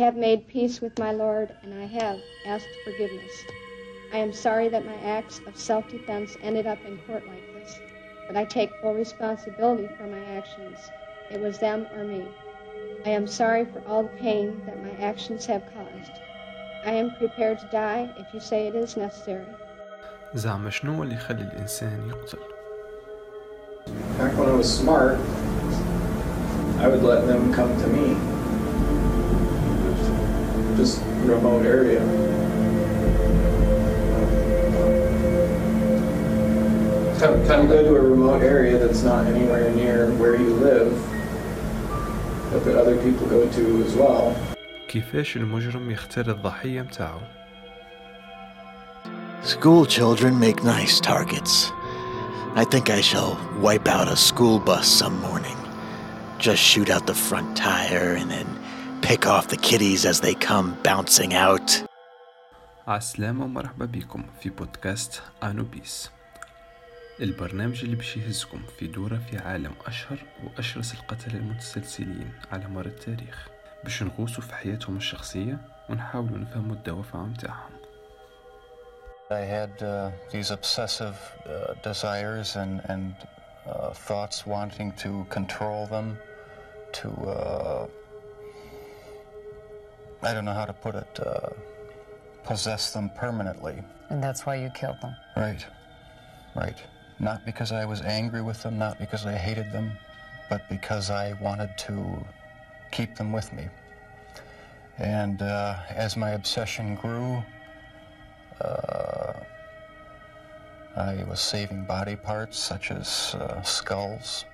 have made peace with my Lord, and I have asked forgiveness. I am sorry that my acts of self defense ended up in court like this, but I take full responsibility for my actions. It was them or me. I am sorry for all the pain that my actions have caused. I am prepared to die if you say it is necessary. زعما شنو هو اللي يخلي الإنسان يقتل؟ Back when I was smart, I would let them come to me. Just remote area. Come, come go to a remote area that's not anywhere near where you live, but that other people go to as well. كيفاش المجرم يختار الضحية متاعه؟ School children make nice targets. I think I shall wipe out a school bus some morning. Just shoot out the front tire and then pick off the kiddies as they come bouncing out. عالسلامة ومرحبا بكم في بودكاست أنوبيس البرنامج اللي باش يهزكم في دورة في عالم أشهر وأشرس القتلة المتسلسلين على مر التاريخ. باش نغوصوا في حياتهم الشخصية ونحاولوا نفهموا الدوافع متاعهم. I had uh, these obsessive uh, desires and, and uh, thoughts wanting to control them, to, uh, I don't know how to put it, uh, possess them permanently. And that's why you killed them. Right, right. Not because I was angry with them, not because I hated them, but because I wanted to keep them with me. And uh, as my obsession grew, uh, I was saving body parts such as uh, skulls,